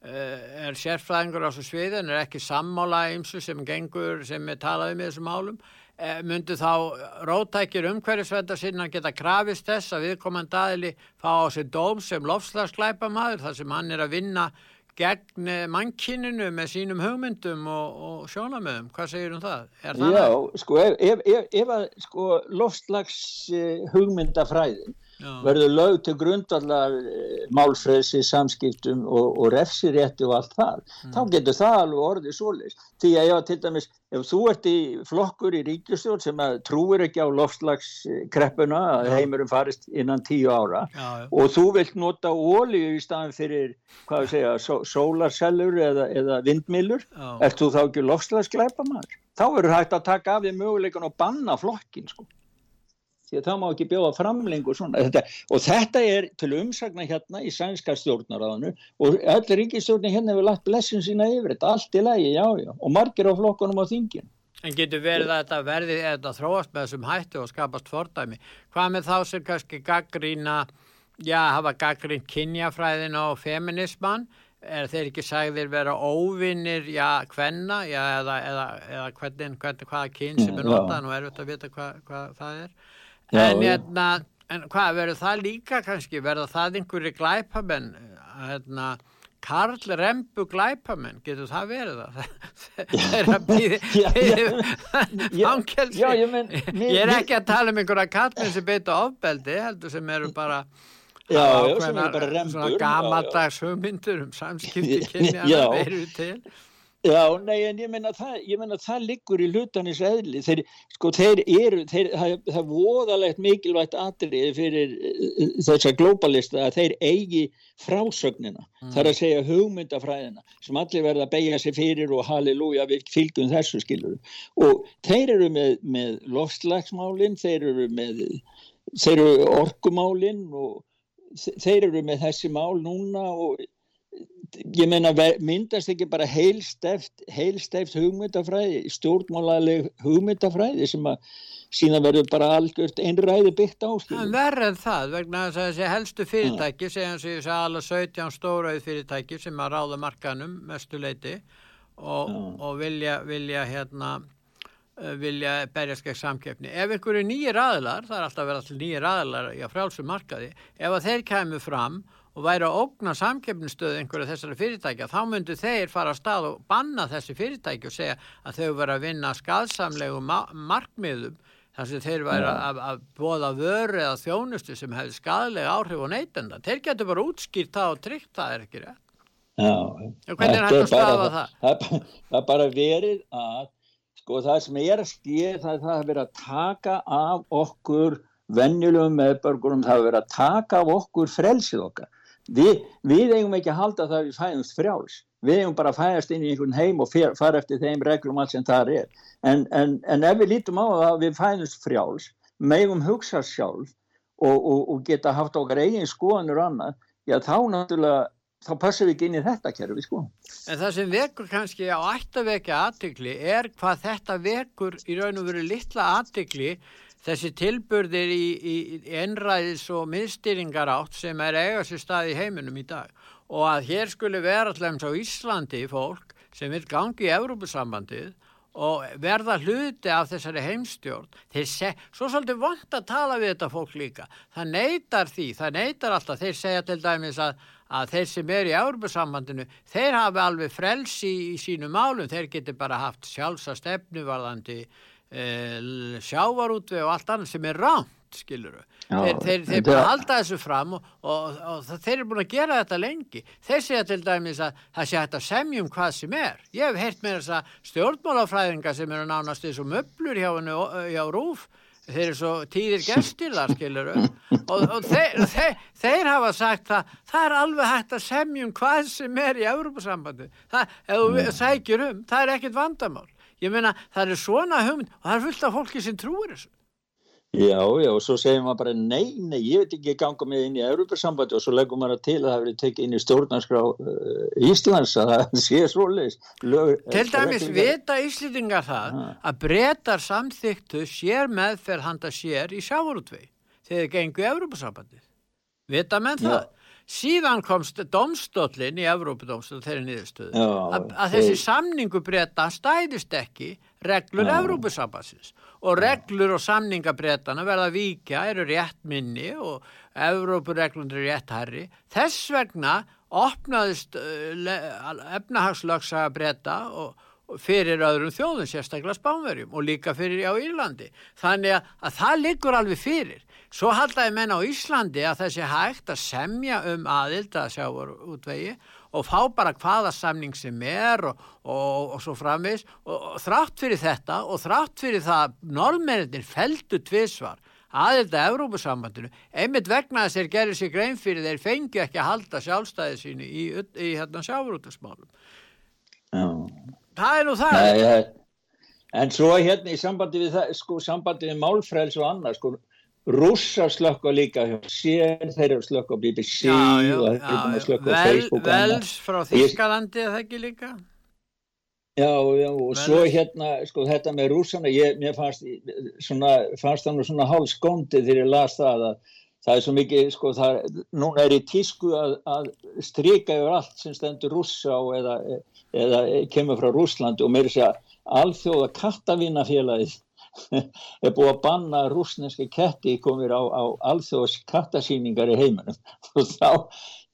eh, er sérfræðingur á þessu sviðin, er ekki sammála eins sem gengur, sem er talaði með þessum málum Eh, myndu þá rótækir umhverjusvenda sinna geta krafist þess að viðkomandi aðili fá á sig dóm sem lofslagsglæpa maður þar sem hann er að vinna gegn eh, mannkininu með sínum hugmyndum og, og sjónamöðum. Hvað segir um það? það Já, sko, ef, ef, ef, ef að sko, lofslags uh, hugmyndafræðin. Verður lög til grundallar eh, málfreysi, samskiptum og, og refsirétti og allt það. Mm. þá getur það alveg orðið svoleist því að já, til dæmis, ef þú ert í flokkur í ríkjustjórn sem trúir ekki á lofslagskreppuna að heimurum farist innan tíu ára já, já. og þú vilt nota ólíu í staðan fyrir, hvað við segja só, sólarsellur eða, eða vindmilur ert þú þá ekki lofslagskleipa maður þá verður hægt að taka af því möguleikan og banna flokkin sko því að það má ekki bjóða framlengur svona. Þetta, og þetta er til umsagna hérna í sænska stjórnaráðinu og öll ríkistjórni hérna hefur lagt blessin sína yfir þetta, allt í lægi, já, já. Og margir á flokkunum á þingin En getur verið að þetta verði eða þróast með þessum hættu og skapast fordæmi? Hvað með þá sem kannski gaggrína já, hafa gaggrín kynjafræðin og feminisman er þeir ekki sagðir vera óvinnir já, hvenna, já, eða, eða, eða hvernig, hvernig, hvaða kyn sem er notað? Og er auðvitað að vita hvað, hvað það er en, hérna, en hvað verður það líka kannski, verður það einhverju glæpamenn hérna Karl Rembu Glæpamenn, getur það verið það? Það er að býði fangelsi. Ég er ekki að tala um einhverja kallin sem beita ofbeldi, heldur sem eru bara Já, já, sem eru bara rembur. Svona gamaldags hugmyndur um samskipti kynni að veru til. Já, nei, en ég menna það, ég menna það liggur í hlutanis eðli, þeir, sko, þeir eru, þeir, það, það er voðalegt mikilvægt atriði fyrir uh, þessa globalista að þeir eigi frásögnina, mm. þar að segja hugmyndafræðina, sem allir verða að beigja sig fyrir og halleluja við fylgjum þessu skilur, og þeir eru með, með lofslagsmálinn, þeir eru með, þeir eru orkumálinn og þeir eru með þessi mál núna og ég meina myndast ekki bara heilsteft heilsteft hugmyndafræði stjórnmálaleg hugmyndafræði sem að síðan verður bara algjört einræði byggt á verður en það vegna þess að þessi helstu fyrirtæki ja. segjum sem ég sagði alveg 17 stóraði fyrirtæki sem að ráða markanum mestuleiti og, ja. og vilja, vilja hérna vilja berjast gegn samkeppni ef einhverju nýjir aðlar, það er alltaf verið nýjir aðlar í að frálsum markaði ef að þeir kemur fram og væri að ógna samkeppnistöðu einhverju þessari fyrirtækja, þá myndu þeir fara að stað og banna þessi fyrirtæki og segja að þau verið að vinna skadsamlegu markmiðum þar sem þeir væri að, að bóða vöru eða þjónustu sem hefði skadalega áhrif og neytenda. Þeir getur bara útskýrt það og tryggt það er ekki rétt. Já, og hvernig er stafa það? Það, það er bara verið að sko það sem er að skýja það er það að vera að taka af okkur vennjulegum meðbörgurum, það er að vera að taka af okkur frelsið okkar Við, við eigum ekki að halda það að við fæðumst frjáls. Við eigum bara að fæðast inn í einhvern heim og fara eftir þeim reglum allt sem það er. En, en, en ef við lítum á að við fæðumst frjáls, megum hugsa sjálf og, og, og geta haft okkar eigin skoðanur annað, já þá náttúrulega, þá passum við ekki inn í þetta kerfi sko. En það sem vekur kannski á ættavekja aðtikli er hvað þetta vekur í raun og veru litla aðtikli þessi tilburðir í, í, í ennræðis og miðstýringar átt sem er eiga sér stað í heiminum í dag. Og að hér skulle vera alltaf á Íslandi fólk sem vil gangi í Európusambandið og verða hluti af þessari heimstjórn. Þeir segja, svo svolítið vant að tala við þetta fólk líka, það neytar því það neytar alltaf, þeir segja til dæmis að, að þeir sem er í Európusambandinu þeir hafi alveg frelsi í, í sínu málum, þeir geti bara haft sjálfsa stefnuvarðandi e, sjávarútveg og allt annað sem er ránt skiluru, Já, þeir, þeir, þeir bara halda þessu fram og, og, og, og þeir eru búin að gera þetta lengi, þeir segja til dæmis að það sé hægt að semjum hvað sem er. Ég hef heyrt með þess að stjórnmálafræðinga sem eru nánast eins og möblur hjá, hjá Rúf. Þeir eru svo tíðir gestir þar skiluru og þeir, þeir hafa sagt að það er alveg hægt að semjum hvað sem er í Európa-sambandi það, ef þú sækjur um, það er ekkit vandamál ég meina það er svona hugmynd og það er fullt af fólki sem trúir þessu. Já, já, og svo segir maður bara nei, nei, ég veit ekki ganga með inn í Európa-sambandi og svo leggum maður til að það hefur tekið inn í stjórnarskrá uh, Íslands að það sé svoleiðis. Til dæmis vita Íslendingar það ha. að breytar samþyktu sér meðferð handa sér í sjávorútvei þegar það gengur í Európa-sambandi Vita menn það? Síðan komst domstólinn í Evrópadómstól þeirri niðurstöðu að, að þessi samningu breyta stæðist ekki reglur Evrópusambassins og reglur og samningabreytana verða vikja, eru rétt minni og Evrópureglunir eru rétt herri þess vegna opnaðist uh, efnahagslöksaga breyta og fyrir öðrum þjóðum, sérstaklega spánverjum og líka fyrir á Írlandi. Þannig að, að það liggur alveg fyrir. Svo haldaði menn á Íslandi að þessi hægt að semja um aðild að sjáur útvegi og fá bara hvaða samning sem er og, og, og svo framvis og, og þrátt fyrir þetta og þrátt fyrir það norðmennir feldu tvísvar aðild að Európa-sambandinu einmitt vegna þess að þeir gerir sér grein fyrir þeir fengi ekki að halda sjálfstæði sínu í, í, í hérna sjáurútusmálum. Það er nú það. Nei. En svo hérna í sambandi við það, sko, sambandi við málfræls og annað, sko, rússar slökka líka hjá sér, þeir eru slökka á BBC Já, já, og þeir eru að Facebook og annað. Vels frá Og Þískalandi eða ekki líka? Já, já, og Vel- svo hérna, sko, þetta með rússana, ég, mér fannst, svona, fannst það nú svona hálfskóndi þegar ég las það að það er svo mikið, sko, það, núna er í tísku að, að strika yfir allt sem stendur rússa á eða, eða kemur frá Rússlandi og meiri segja alþjóða kattavinnafélagið er búið að banna rúsneski ketti komir á, á alþjóðs kattasýningar í heiminum. Og þá,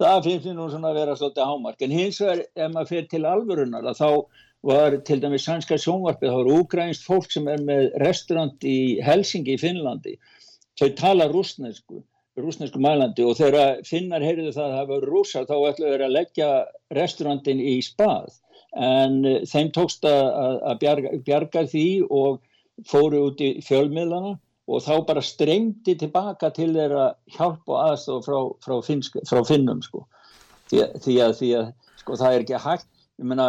það finnst mér nú svona að vera svolítið hámark, en hins vegar ef maður fer til alvörunar að þá var til dæmis sænska sjónvarpið, það var úgrænst fólk sem er með restaurant í Helsingi í Finnlandi, þau tala rúsnesku, rúsnesku mælandi og þegar finnar heyrðu það að það var rússar þá ætlaðu þeir að leggja restaurantin í spað. En þeim tókst að bjarga, bjarga því og fóru út í fjölmiðlana og þá bara streymdi tilbaka til þeirra hjálp og aðstof frá, frá, finnsk, frá finnum sko. því, því að, því að sko, það er ekki hægt ég meina,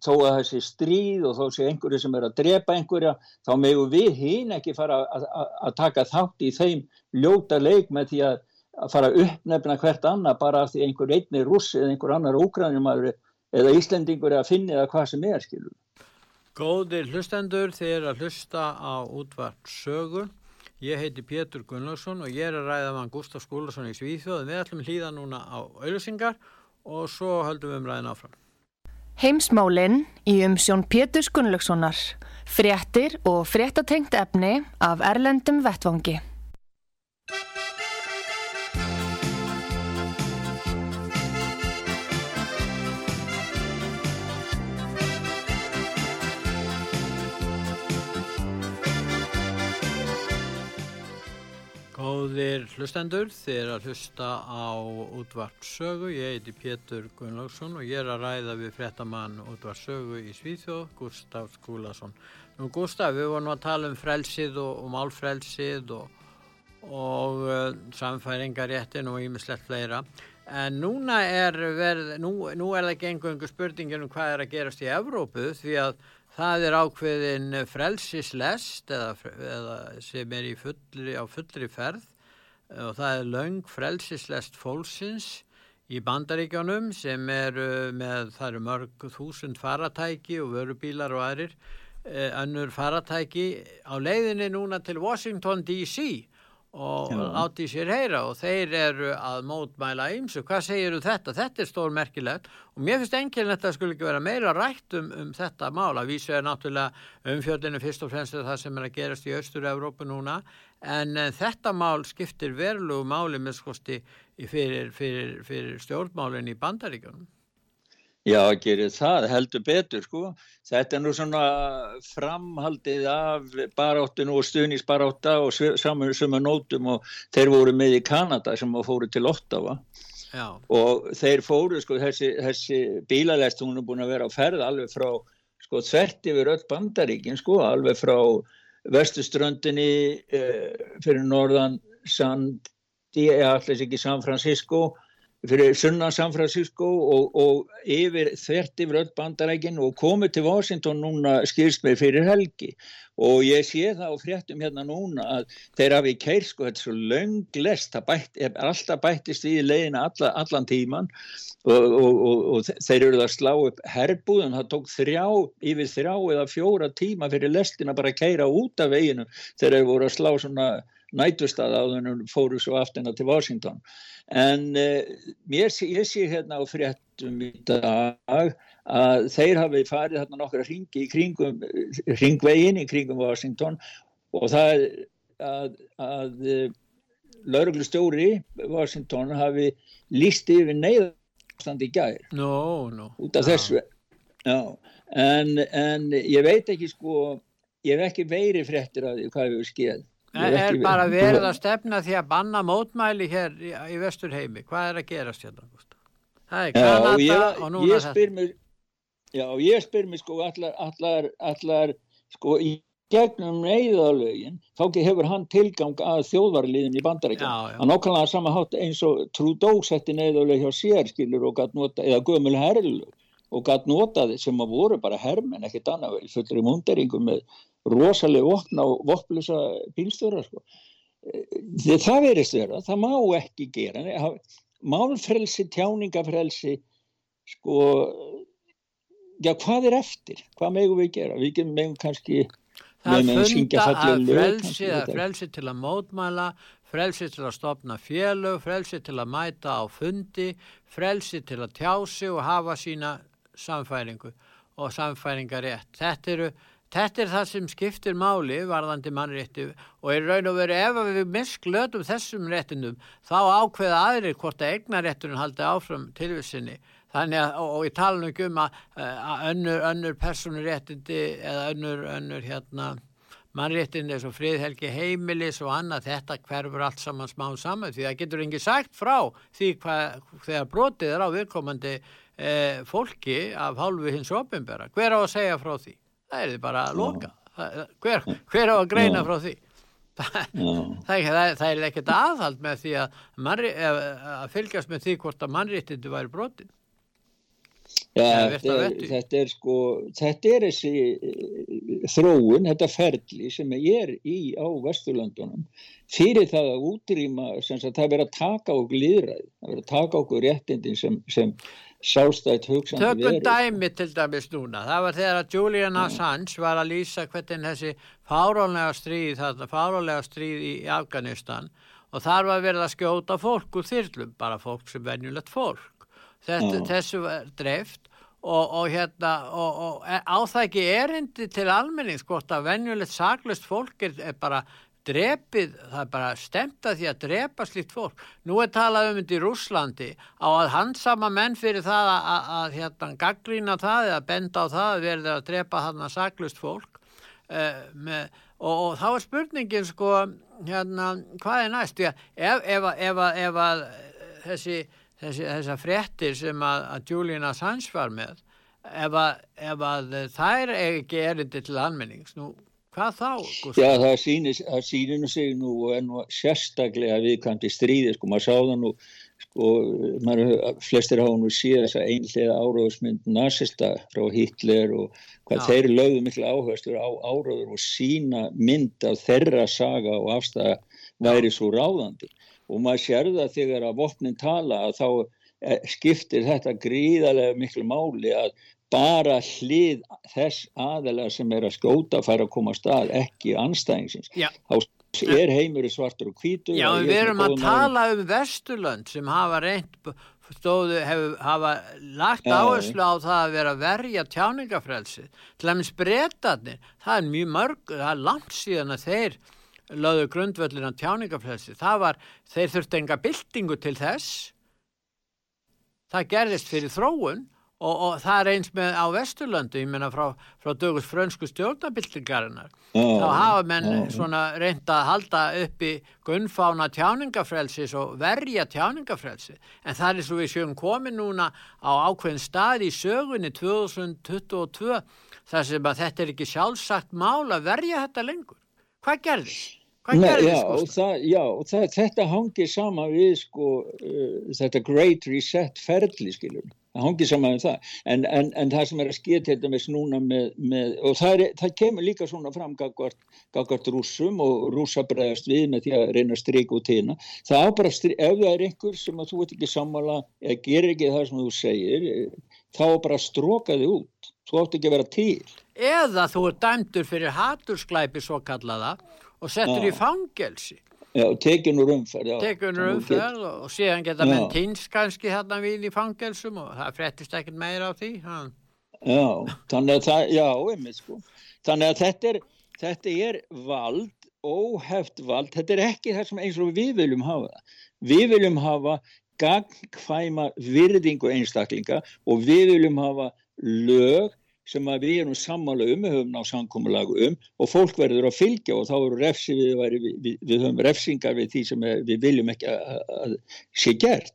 þó að þessi stríð og þó sé einhverju sem er að drepa einhverja þá megum við hinn ekki fara að, að, að taka þátt í þeim ljóta leik með því að, að fara að uppnefna hvert annað bara því einhver einni rússi eða einhver annar ógrænumæður eða Íslendingur að finna eða hvað sem er skilur. Góðir hlustendur, þið er að hlusta á útvart sögu. Ég heiti Pétur Gunnlaugsson og ég er að ræða með Gustaf Skúlason í Svíþjóð. Við ætlum hlýða núna á auðlusingar og svo höldum við um ræðin áfram. Heimsmálinn í umsjón Péturs Gunnlaugssonar. Fréttir og fréttatengt efni af Erlendum Vettvangi. Góðir hlustendur, þið er að hlusta á útvart sögu. Ég heiti Pétur Gunnlaugsson og ég er að ræða við fréttamann útvart sögu í Svíþjóð, Gustaf Skúlason. Nú Gustaf, við vorum að tala um frelsið og, og málfrelsið og, og uh, samfæringaréttin og ímislegt fleira. En núna er, verð, nú, nú er það ekki einhverjum spurningin um hvað er að gerast í Evrópu því að það er ákveðin frelsislest eða, eða sem er fullri, á fullri ferð og það er löng frelsislest fólksins í bandaríkjónum sem eru með, það eru mörg þúsund faratæki og vörubílar og aðrir önnur faratæki á leiðinni núna til Washington DC og Já. láti sér heyra og þeir eru að mótmæla ymsu. Hvað segir þú þetta? Þetta er stór merkilegt og mér finnst engilin þetta skulle ekki vera meira rætt um, um þetta mála. Vísu er náttúrulega umfjöldinu fyrst og fremst það sem er að gerast í Östur-Európu núna en uh, þetta mál skiptir verulegu máli með skosti fyrir, fyrir, fyrir stjórnmálinn í bandaríkjunum. Já, gerir það, heldur betur sko. Þetta er nú svona framhaldið af baráttinu og stuðnisbarátta og saman suma nótum og þeir voru með í Kanada sem fóru til Ottawa Já. og þeir fóru sko þessi, þessi bílalest hún er búin að vera á ferð alveg frá sko þvert yfir öll bandaríkin sko alveg frá vestuströndinni eh, fyrir norðan San, San Francisco fyrir sunnan San Francisco og, og yfir, þvert yfir öll bandarækin og komið til Washington núna skýrst mig fyrir helgi. Og ég sé það á fréttum hérna núna að þeir hafi keir sko þetta er svo lönglest, bætt, alltaf bættist í leiðina alla, allan tíman og, og, og þeir eru að slá upp herbúðum, það tók þrjá, yfir þrjá eða fjóra tíma fyrir lestina bara að keira út af veginu þegar þeir voru að slá svona nætustad á þennum fóru svo aftina til Washington. En uh, mér, ég sé hérna á fréttum í dag að þeir hafi farið hérna nokkra hringi í kringum hringvegin í kringum Washington og það er að, að uh, lauruglustjóri Washington hafi líst yfir neyðarstand í gær. No, no. út af þessu. Já, en, en ég veit ekki sko ég hef ekki veiri fréttir af því hvað hefur skeið Er, er bara verið að stefna því að banna mótmæli hér í, í vesturheimi? Hvað er að gerast hérna? Það er Kanada já, ég, og núna mér, Já, ég spyr mér sko allar, allar, allar sko í gegnum neyðalögin, þá hefur hann tilgang að þjóðvarliðin í bandaríkjum. Það er nákvæmlega sama hátt eins og Trudeau setti neyðalög hjá sér skilur og gætt nota, eða gömul herrlög og gætt notaði sem að voru bara hermenn, ekkert annað vel, fullur í munderingum með rosalega vopna og vopplösa bílstjóra sko. því það verist vera, það má ekki gera málfrelsi, tjáningafrelsi sko já hvað er eftir, hvað megum við gera? Við megum kannski það funda að frelsi, að frelsi til að mótmæla frelsi til að stopna félög frelsi til að mæta á fundi frelsi til að tjási og hafa sína samfæringu og samfæringarétt þetta eru Þetta er það sem skiptir máli varðandi mannrétti og er raun og veru ef við misklötum þessum réttinum þá ákveða aðrir hvort að eignaréttunum haldi áfram tilvissinni. Þannig að, og, og ég tala nú ekki um að, að önnur, önnur personuréttindi eða önnur, önnur hérna, mannréttindi eins og friðhelgi heimilis og annað, þetta hverfur allt saman smá saman því það getur ekki sagt frá því hvað þegar brotið er á viðkomandi eh, fólki af hálfu hins ofinbera. Hver á að segja frá því? Það er þið bara að loka. Hver, hver á að greina frá því? Það, það, það er ekkert aðhald með því að, manri, að fylgjast með því hvort að mannréttindi væri brotin. Já, þetta er, þetta er sko þetta er þessi eh, þróun, þetta ferli sem ég er í á Vesturlandunum fyrir það að útrýma sagt, það verður að taka okkur líðræð það verður að taka okkur réttindin sem, sem sjálfstætt hugsaði verið. Tökum dæmi til dæmis núna. Það var þegar að Julian Assange var að lýsa hvernig þessi fárónlega stríð, þetta fárónlega stríð í Afganistan og þar var verið að skjóta fólk úr þyrlum, bara fólk sem venjulegt fólk. Þetta, þessu var dreift og, og hérna og, og á það ekki erindi til almennings hvort að venjulegt saglust fólk er, er bara drepið, það er bara stemt að því að drepa slíkt fólk. Nú er talað um þetta í Rúslandi á að hansama menn fyrir það að, að, að hérna gaggrína það eða benda á það að verði að drepa hann að saklust fólk uh, með, og, og þá er spurningin sko hérna hvað er næst? Ef, ef, ef, ef að þessi, þessi þessa frettir sem að, að Julian Assange var með ef að er ekki erindi til anmennings nú Hvað þá? Gusti? Já, það sýnir, það sýnir nú sig nú er nú sérstaklega viðkvæmt í stríði, sko, maður sá það nú, sko, maður, flestir hafa nú síðan þess að einlega áráðsmynd nazista frá Hitler og hvað Já. þeir lögðu miklu áherslu á áráður og sína mynd af þeirra saga og afstæða væri svo ráðandi og maður sér það þegar að vopnin tala að þá eh, skiptir þetta gríðarlega miklu máli að bara hlið þess aðeila sem er að skjóta fær að koma að stað ekki anstæðingsins Já. þá er heimur svartur og hvítur Já, við erum að tala um Vesturlönd sem hafa reynd stóðu, hefur, hafa lagt áherslu á það að vera verja tjáningafrelsi til að minn spretarnir, það er mjög mörg það er langt síðan að þeir lögðu grundvöldin á tjáningafrelsi það var, þeir þurfti enga byltingu til þess. Það gerðist fyrir þróun Og, og það er eins með á Vesturlöndu, ég menna frá, frá dögus frönsku stjórnabildingarinnar, oh, þá hafa menn oh. svona reynda að halda upp í gunnfána tjáningafrelsis og verja tjáningafrelsi. En það er svo við sjöum komið núna á ákveðin stað í sögunni 2022 þar sem að þetta er ekki sjálfsagt mál að verja þetta lengur. Hvað gerðist? Nei, já, og það, já, og það, þetta hangir sama við sko, uh, þetta Great Reset ferli, skiljum það hangir saman með það. En, en, en það sem er að skýta þetta með snúna með, með og það, er, það kemur líka svona fram gagvart rúsum og rúsa bregðast við með því að reyna að stryka út hérna það ábara, ef það er einhver sem að þú veit ekki sammála eða gerir ekki það sem þú segir þá bara stróka þið út. Þú átt ekki að vera til. Eða þú er dæmdur fyrir hatursklæpi svo kallaða og settur Já. í fangelsi Já, tekinur umferð. Tekinur umferð og, og síðan geta menn týnst kannski hérna við í fangelsum og það frettist ekkert meira á því. Ha. Já, þannig að það, já, einmitt sko. Þannig að þetta er, þetta er vald, óheft vald, þetta er ekki það sem eins og við viljum hafa það. Við viljum hafa gagnkvæma virðingu einstaklinga og við viljum hafa lög sem við erum sammála um, við höfum ná samkómulagu um og fólk verður að fylgja og þá eru refsi við, við, við, við höfum refsingar við því sem við viljum ekki að, að sé gert.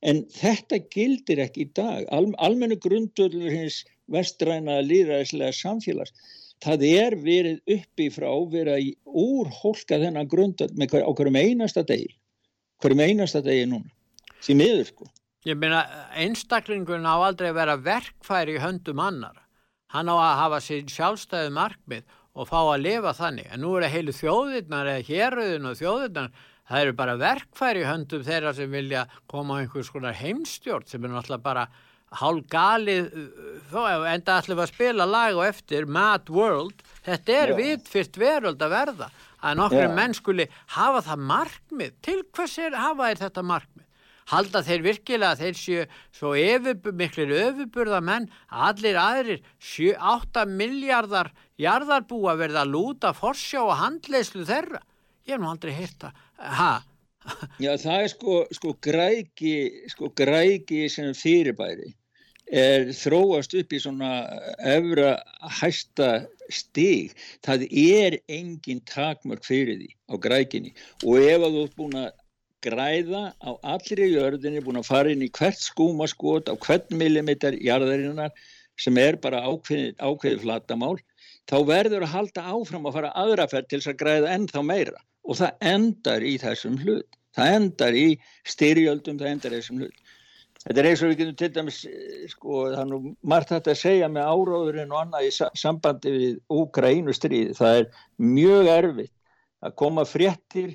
En þetta gildir ekki í dag. Al, almennu grundöldur hins vestræna líðræðislega samfélags, það er verið uppi frá verið að úr hólka þennan grundöld með hver, hverjum einasta degi, hverjum einasta degi núna, því miður sko. Ég meina einstaklingun á aldrei að vera verkfæri í höndum annara hann á að hafa sín sjálfstæðu markmið og fá að lifa þannig. En nú er það heilu þjóðirnar eða héröðun og þjóðirnar það eru bara verkfæri höndum þeirra sem vilja koma á einhvers konar heimstjórn sem er náttúrulega bara hálf galið þó enda allir að spila lag og eftir Mad World, þetta er vitfyrst veröld að verða að nokkru menn skuli hafa það markmið. Til hvers er hafa er þetta markmið halda þeir virkilega að þeir séu svo yfirbur, miklir öfuburða menn að allir aðrir 7-8 miljardar jarðarbúa verða að lúta forsjá og handleyslu þeirra. Ég hef nú aldrei heyrta ha? Já það er sko, sko græki sko græki sem fyrirbæri er þróast upp í svona efra hæsta stig. Það er engin takmörk fyrir því á grækinni. Og ef að þú ert búin að græða á allri jörðinni búin að fara inn í hvert skúmaskot á hvern millimeter jarðarinnar sem er bara ákveðið, ákveðið flatamál þá verður að halda áfram að fara aðraferð til þess að græða ennþá meira. Og það endar í þessum hlut. Það endar í styrjöldum það endar í þessum hlut. Þetta er eins og við getum til dæmis, sko, er nú margt hægt að segja með áráðurinn og annað í sambandi við Úgrænu stríði. Það er mjög erfitt að koma fréttir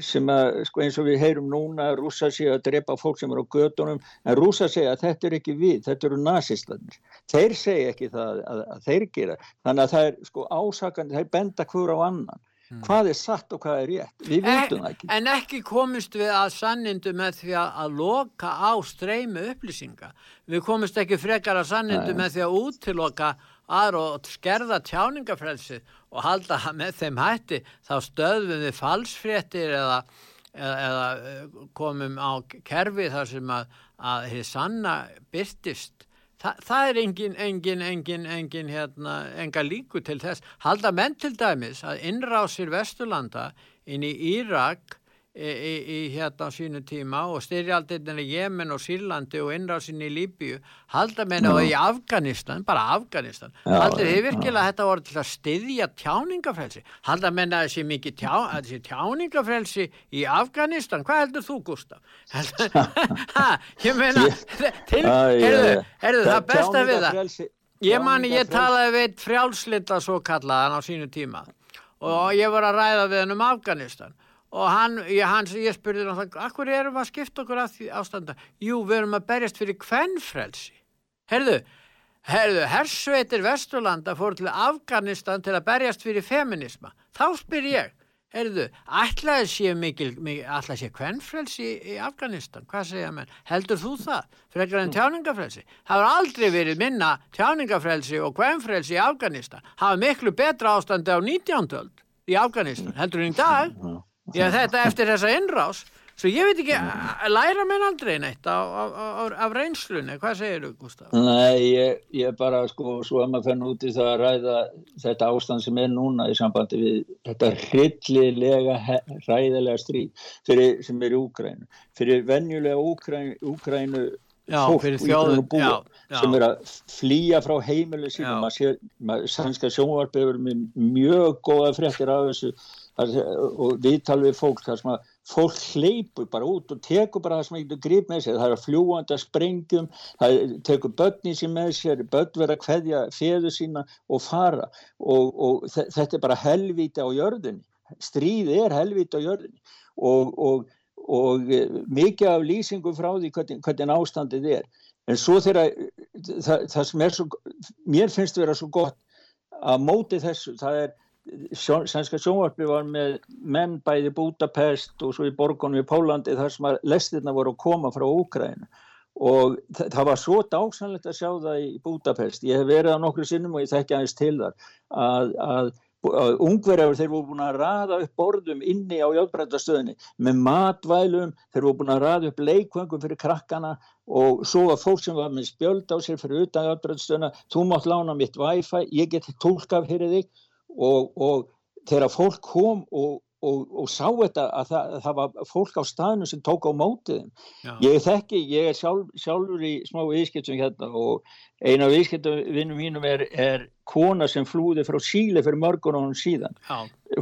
sem að, sko, eins og við heyrum núna, rúsa segja að drepa fólk sem er á gödunum, en rúsa segja að þetta er ekki við, þetta eru nazistlandir. Þeir segja ekki það að, að þeir gera. Þannig að það er, sko, ásakandi, þeir benda hver á annan. Mm. Hvað er satt og hvað er rétt? Við vitum það ekki. En ekki komist við að sannindu með því að, að loka á streymi upplýsinga. Við komist ekki frekar að sannindu Nei. með því að útiloka aðra og skerða tjáningafrelsi og halda með þeim hætti þá stöðum við falsfréttir eða, eða, eða komum á kerfi þar sem að, að þið sanna byrtist Þa, það er engin, engin, engin, engin, hérna, enga líku til þess. Halda menn til dæmis að innrásir Vesturlanda inn í Írak í, í, í hérna sínu tíma og styrjaldinni Jemen og Sýrlandi og innrásin í Líbíu. Halda menn á í Afganistan, bara Afganistan. Já, Halda þið virkilega að þetta voru til að styðja tjáningafrelsi. Halda menn að þessi mikið tjá, tjáningafrelsi í Afganistan. Hvað heldur þú, Gustaf? ég meina, til, herðu, herðu, það besta við það. Ég mani, ég talaði við frjálslinda svo kallaðan á sínu tíma og ég var að ræða við hann um Afganistan og hann, ég, hans, ég spurði hann akkur erum við að skipta okkur að því ástanda jú, við erum að berjast fyrir kvennfrelsi herðu, herðu hersveitir Vesturlanda fór til Afganistan til að berjast fyrir feminisma þá spyr ég Herðu, ætlaði sé mikil, mikil ætlaði sé kvennfrelsi í, í Afganistan, hvað segja menn? Heldur þú það? Frekar en tjáningafrelsi? Það var aldrei verið minna tjáningafrelsi og kvennfrelsi í Afganistan. Var miklu betra ástandi á 19. í Afganistan, heldur þú í dag? Já, þetta eftir þessa innrás. Svo ég veit ekki, læra mér aldrei neitt á, á, á, af reynslunni, hvað segir þú Gustaf? Nei, ég, ég bara sko, svo að maður fenn út í það að ræða þetta ástand sem er núna í sambandi við þetta hryllilega, ræðilega stríð fyrir, sem er í Úgrænu. Fyrir venjulega Úgrænu, Úgrænu Já, fólk þjóðun, búa, já, já. sem er að flýja frá heimilu sínum, maður maður, sannska sjónvarpefur með mjög góða fréttir af þessu og viðtal við fólk þar sem að fólk hleypur bara út og tekur bara það sem ekki grip með sér, það er að fljúanda sprengjum, það tekur börni sín með sér, börn vera að kveðja feðu sína og fara. Og, og þetta er bara helvita á jörðinni. Stríði er helvita á jörðinni. Og, og, og mikið af lýsingum frá því hvernig, hvernig ástandið er. En svo þegar það, það sem er svo mér finnst vera svo gott að móti þessu, það er sænska sjónvarpi var með menn bæði Budapest og svo í borgunum í Pólandi þar sem að lestirna voru að koma frá Úkræna og það, það var svo dásanlegt að sjá það í Budapest. Ég hef verið á nokkru sinnum og ég þekki aðeins til þar að, að, að ungverðar þeir voru búin að raða upp borðum inni á játbrættastöðinni með matvælum, þeir voru búin að raða upp leikvöngum fyrir krakkana og svo var fólk sem var með spjöld á sér fyrir utan játbrættastöðina, þú mátt lána mitt wifi, ég get tólkaf þig og, og þegar fólk kom og, og, og sá þetta að það, að það var fólk á staðinu sem tók á mótiðum ég þekki, ég er sjálf, sjálfur í smá viðskiptum hérna og eina viðskiptavinnum mínum er, er kona sem flúði frá Síle fyrir mörgur og hún síðan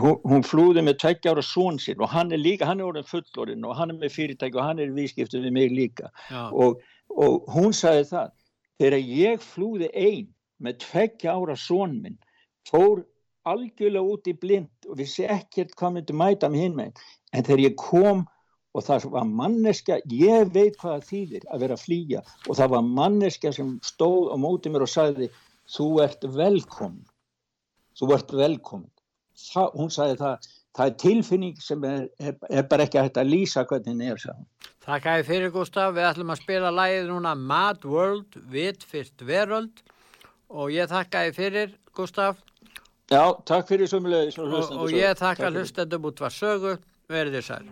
hún, hún flúði með tveggja ára són sín og hann er líka, hann er orðin fullorinn og hann er með fyrirtæki og hann er viðskiptum við mig líka. Og, og hún sagði það þegar ég flúði einn með tveggja ára són minn fór algjörlega út í blind og vissi ekkert hvað myndi mæta mig hinn með en þegar ég kom og það var manneska, ég veit hvað þýðir að vera að flýja. Og það var manneska sem stóð á móti mér og sagði þú ert velkomin. Þú ert velkomin. Það, hún sagði það, það er tilfinning sem er, er, er bara ekki hægt að lýsa hvernig það er Takk að þið fyrir Gustaf, við ætlum að spila lægið núna Mad World, Vitt fyrst veröld. Og ég þakka þið fyrir Gustaf Já, takk fyrir sömulegis og, og ég þakka hlustendum út var sögu, verðið sæl